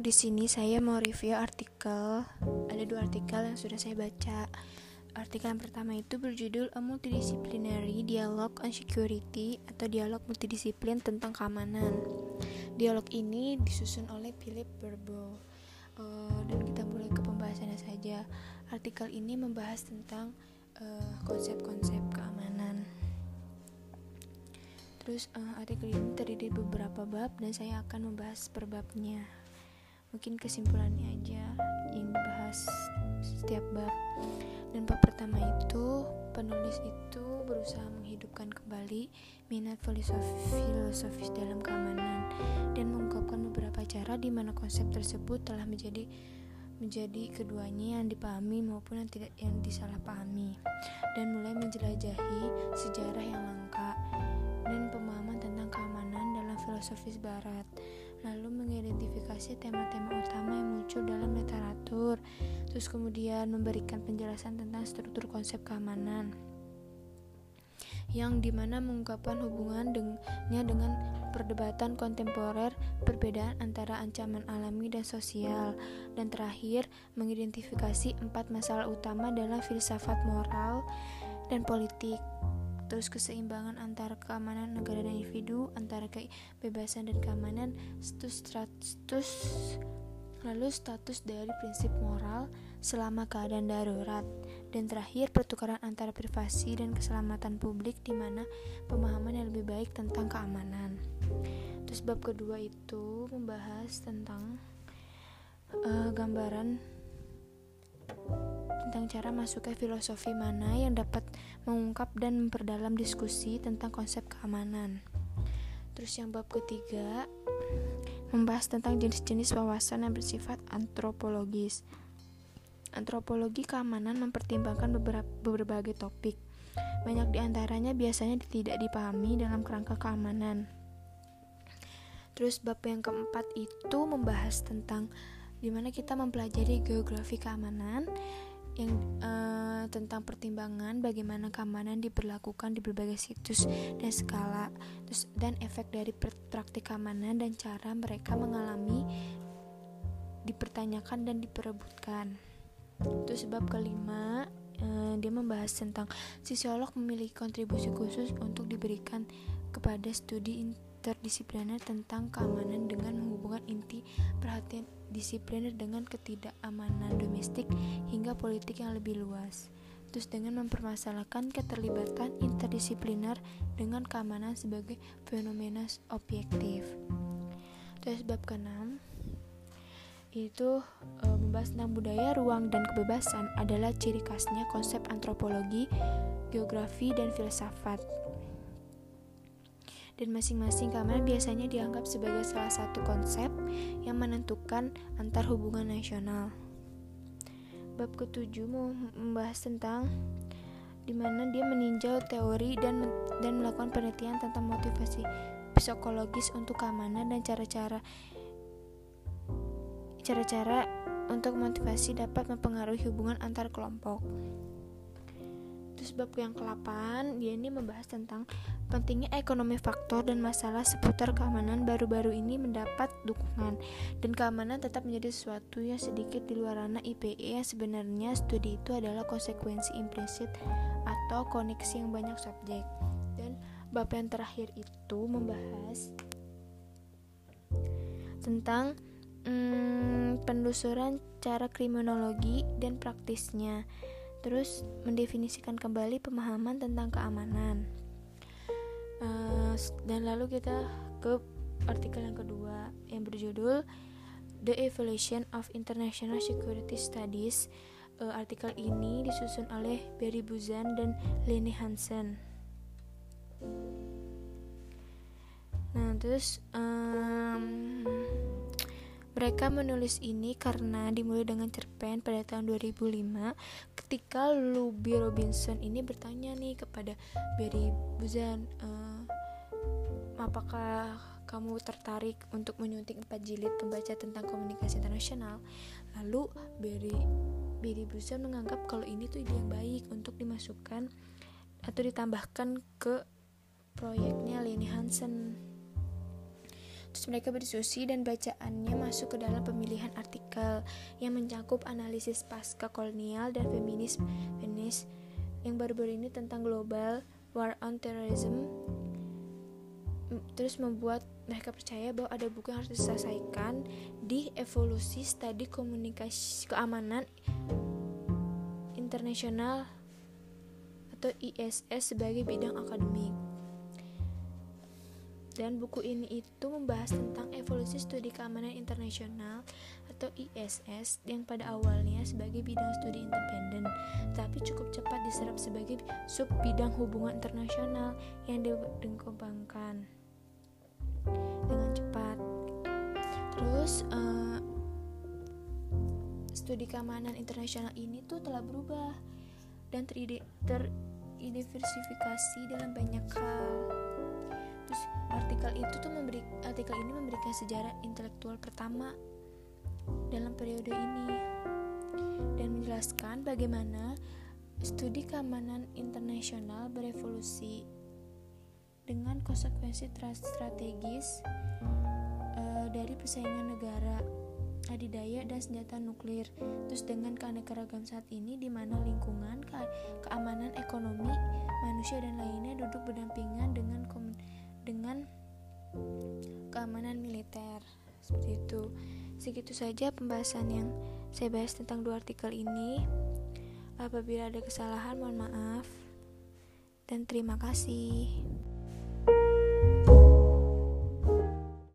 di sini saya mau review artikel. Ada dua artikel yang sudah saya baca. Artikel yang pertama itu berjudul A Multidisciplinary Dialogue on Security atau dialog multidisiplin tentang keamanan. Dialog ini disusun oleh Philip Berbo. Uh, dan kita mulai ke pembahasannya saja. Artikel ini membahas tentang eh, konsep-konsep uh, keamanan. Terus uh, artikel ini terdiri beberapa bab dan saya akan membahas per babnya mungkin kesimpulannya aja yang dibahas setiap bab. Dan bab pertama itu penulis itu berusaha menghidupkan kembali minat filosofis dalam keamanan dan mengungkapkan beberapa cara di mana konsep tersebut telah menjadi menjadi keduanya yang dipahami maupun yang tidak yang disalahpahami. Dan mulai menjelajahi sejarah yang langka dan pemahaman tentang keamanan dalam filosofis barat lalu mengidentifikasi tema-tema utama yang muncul dalam literatur, terus kemudian memberikan penjelasan tentang struktur konsep keamanan yang di mana mengungkapkan hubungan dengannya dengan perdebatan kontemporer, perbedaan antara ancaman alami dan sosial, dan terakhir mengidentifikasi empat masalah utama dalam filsafat moral dan politik terus keseimbangan antara keamanan negara dan individu antara kebebasan dan keamanan status, status lalu status dari prinsip moral selama keadaan darurat. Dan terakhir pertukaran antara privasi dan keselamatan publik di mana pemahaman yang lebih baik tentang keamanan. Terus bab kedua itu membahas tentang uh, gambaran tentang cara masuknya filosofi mana yang dapat mengungkap dan memperdalam diskusi tentang konsep keamanan. Terus yang bab ketiga membahas tentang jenis-jenis wawasan yang bersifat antropologis. Antropologi keamanan mempertimbangkan beberapa berbagai topik. Banyak di antaranya biasanya tidak dipahami dalam kerangka keamanan. Terus bab yang keempat itu membahas tentang di mana kita mempelajari geografi keamanan yang uh, tentang pertimbangan bagaimana keamanan diberlakukan di berbagai situs dan skala terus dan efek dari praktik keamanan dan cara mereka mengalami dipertanyakan dan diperebutkan. Itu sebab kelima uh, dia membahas tentang sisiolog memiliki kontribusi khusus untuk diberikan kepada studi interdisipliner tentang keamanan dengan menghubungkan inti perhatian disipliner dengan ketidakamanan domestik hingga politik yang lebih luas. Terus dengan mempermasalahkan keterlibatan interdisipliner dengan keamanan sebagai fenomena objektif. Terus bab ke-6 itu e, membahas tentang budaya, ruang, dan kebebasan adalah ciri khasnya konsep antropologi, geografi, dan filsafat dan masing-masing kamar biasanya dianggap sebagai salah satu konsep yang menentukan antar hubungan nasional. Bab ketujuh mau membahas tentang di mana dia meninjau teori dan dan melakukan penelitian tentang motivasi psikologis untuk keamanan dan cara-cara cara-cara untuk motivasi dapat mempengaruhi hubungan antar kelompok. Terus bab yang ke-8 dia ini membahas tentang pentingnya ekonomi faktor dan masalah seputar keamanan baru-baru ini mendapat dukungan dan keamanan tetap menjadi sesuatu yang sedikit di luar ranah IPE yang sebenarnya studi itu adalah konsekuensi implisit atau koneksi yang banyak subjek. Dan bab yang terakhir itu membahas tentang hmm, penelusuran cara kriminologi dan praktisnya. Terus mendefinisikan kembali pemahaman tentang keamanan uh, dan lalu kita ke artikel yang kedua yang berjudul The Evolution of International Security Studies. Uh, artikel ini disusun oleh Barry Buzan dan Leni Hansen. Nah terus um, mereka menulis ini karena dimulai dengan cerpen pada tahun 2005 ketika Luby Robinson ini bertanya nih kepada Barry Buzan uh, apakah kamu tertarik untuk menyuntik empat jilid pembaca tentang komunikasi internasional? Lalu Barry Barry Buzan menganggap kalau ini tuh ide yang baik untuk dimasukkan atau ditambahkan ke proyeknya Leni Hansen Terus mereka berdiskusi dan bacaannya masuk ke dalam pemilihan artikel yang mencakup analisis pasca kolonial dan feminis feminis yang baru-baru ini tentang global war on terrorism terus membuat mereka percaya bahwa ada buku yang harus diselesaikan di evolusi studi komunikasi keamanan internasional atau ISS sebagai bidang akademik. Dan buku ini itu membahas tentang evolusi studi keamanan internasional atau ISS yang pada awalnya sebagai bidang studi independen, tapi cukup cepat diserap sebagai sub bidang hubungan internasional yang dikembangkan dengan cepat. Terus uh, studi keamanan internasional ini tuh telah berubah dan teridentifikasi dalam banyak hal. Terus artikel itu tuh memberi artikel ini memberikan sejarah intelektual pertama dalam periode ini dan menjelaskan bagaimana studi keamanan internasional berevolusi dengan konsekuensi strategis uh, dari persaingan negara adidaya dan senjata nuklir. Terus dengan keanekaragaman saat ini di mana lingkungan, ke keamanan ekonomi, manusia dan lainnya duduk berdampingan dengan dengan keamanan militer. Seperti itu. Segitu saja pembahasan yang saya bahas tentang dua artikel ini. Apabila ada kesalahan mohon maaf. Dan terima kasih.